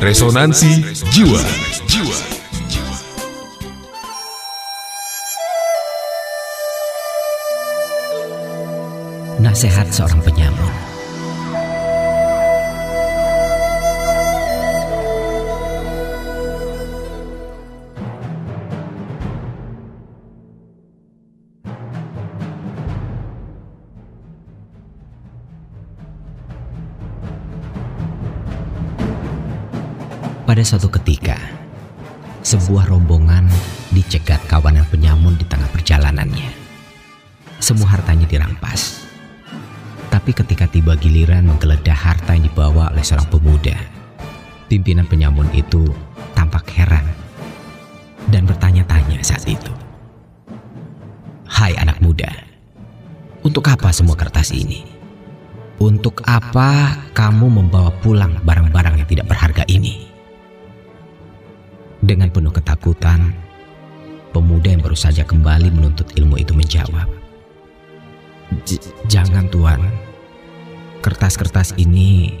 Resonansi Jiwa. Nasihat seorang penyamun. Pada suatu ketika, sebuah rombongan dicegat kawanan penyamun di tengah perjalanannya. Semua hartanya dirampas. Tapi ketika tiba giliran menggeledah harta yang dibawa oleh seorang pemuda, pimpinan penyamun itu tampak heran dan bertanya-tanya saat itu. Hai anak muda, untuk apa semua kertas ini? Untuk apa kamu membawa pulang barang-barang yang tidak? Dengan penuh ketakutan, pemuda yang baru saja kembali menuntut ilmu itu menjawab, "Jangan, Tuan. Kertas-kertas ini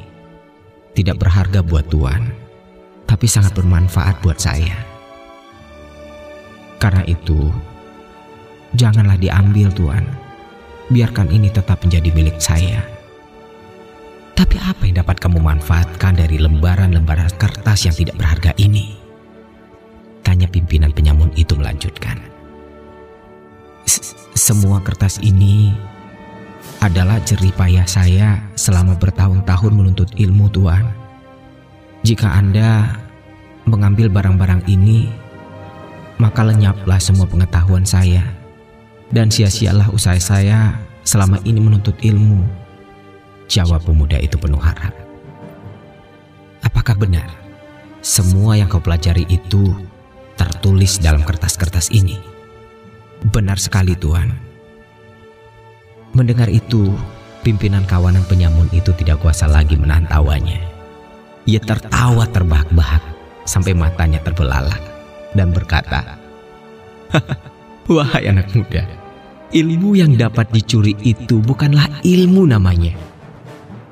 tidak berharga buat Tuan, tapi sangat bermanfaat buat saya. Karena itu, janganlah diambil, Tuan. Biarkan ini tetap menjadi milik saya." Tapi apa yang dapat kamu manfaatkan dari lembaran-lembaran kertas yang tidak berharga ini? Pimpinan penyamun itu melanjutkan. Semua kertas ini adalah jerih payah saya selama bertahun-tahun menuntut ilmu Tuhan. Jika Anda mengambil barang-barang ini, maka lenyaplah semua pengetahuan saya dan sia-sialah usaha saya selama ini menuntut ilmu. Jawab pemuda itu penuh harap. Apakah benar semua yang kau pelajari itu tertulis dalam kertas-kertas ini. Benar sekali Tuhan. Mendengar itu, pimpinan kawanan penyamun itu tidak kuasa lagi menahan tawanya. Ia tertawa terbahak-bahak sampai matanya terbelalak dan berkata, Wahai anak muda, ilmu yang dapat dicuri itu bukanlah ilmu namanya.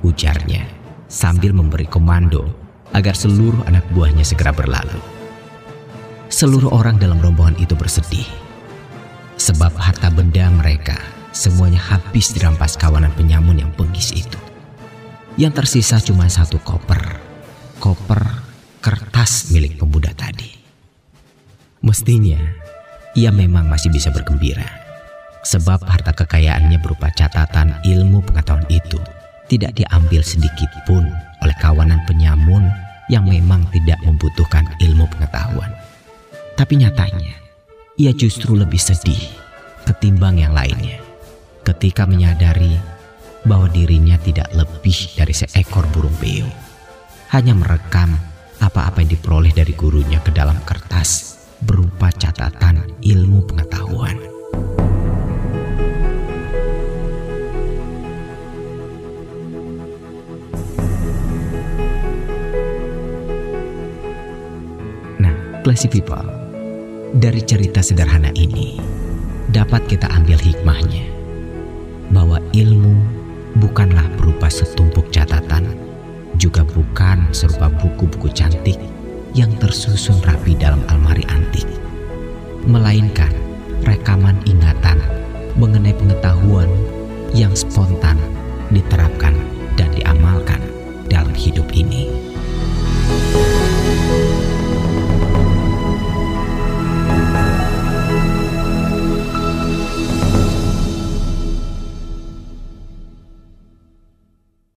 Ujarnya sambil memberi komando agar seluruh anak buahnya segera berlalu. Seluruh orang dalam rombongan itu bersedih. Sebab harta benda mereka semuanya habis dirampas kawanan penyamun yang bengis itu. Yang tersisa cuma satu koper. Koper kertas milik pemuda tadi. Mestinya ia memang masih bisa bergembira. Sebab harta kekayaannya berupa catatan ilmu pengetahuan itu tidak diambil sedikit pun oleh kawanan penyamun yang memang tidak membutuhkan ilmu pengetahuan. Tapi nyatanya, ia justru lebih sedih ketimbang yang lainnya ketika menyadari bahwa dirinya tidak lebih dari seekor burung beo. Hanya merekam apa-apa yang diperoleh dari gurunya ke dalam kertas berupa catatan ilmu pengetahuan. Nah, classy people, dari cerita sederhana ini, dapat kita ambil hikmahnya. Bahwa ilmu bukanlah berupa setumpuk catatan, juga bukan serupa buku-buku cantik yang tersusun rapi dalam almari antik, melainkan rekaman ingatan mengenai pengetahuan yang spontan diterapkan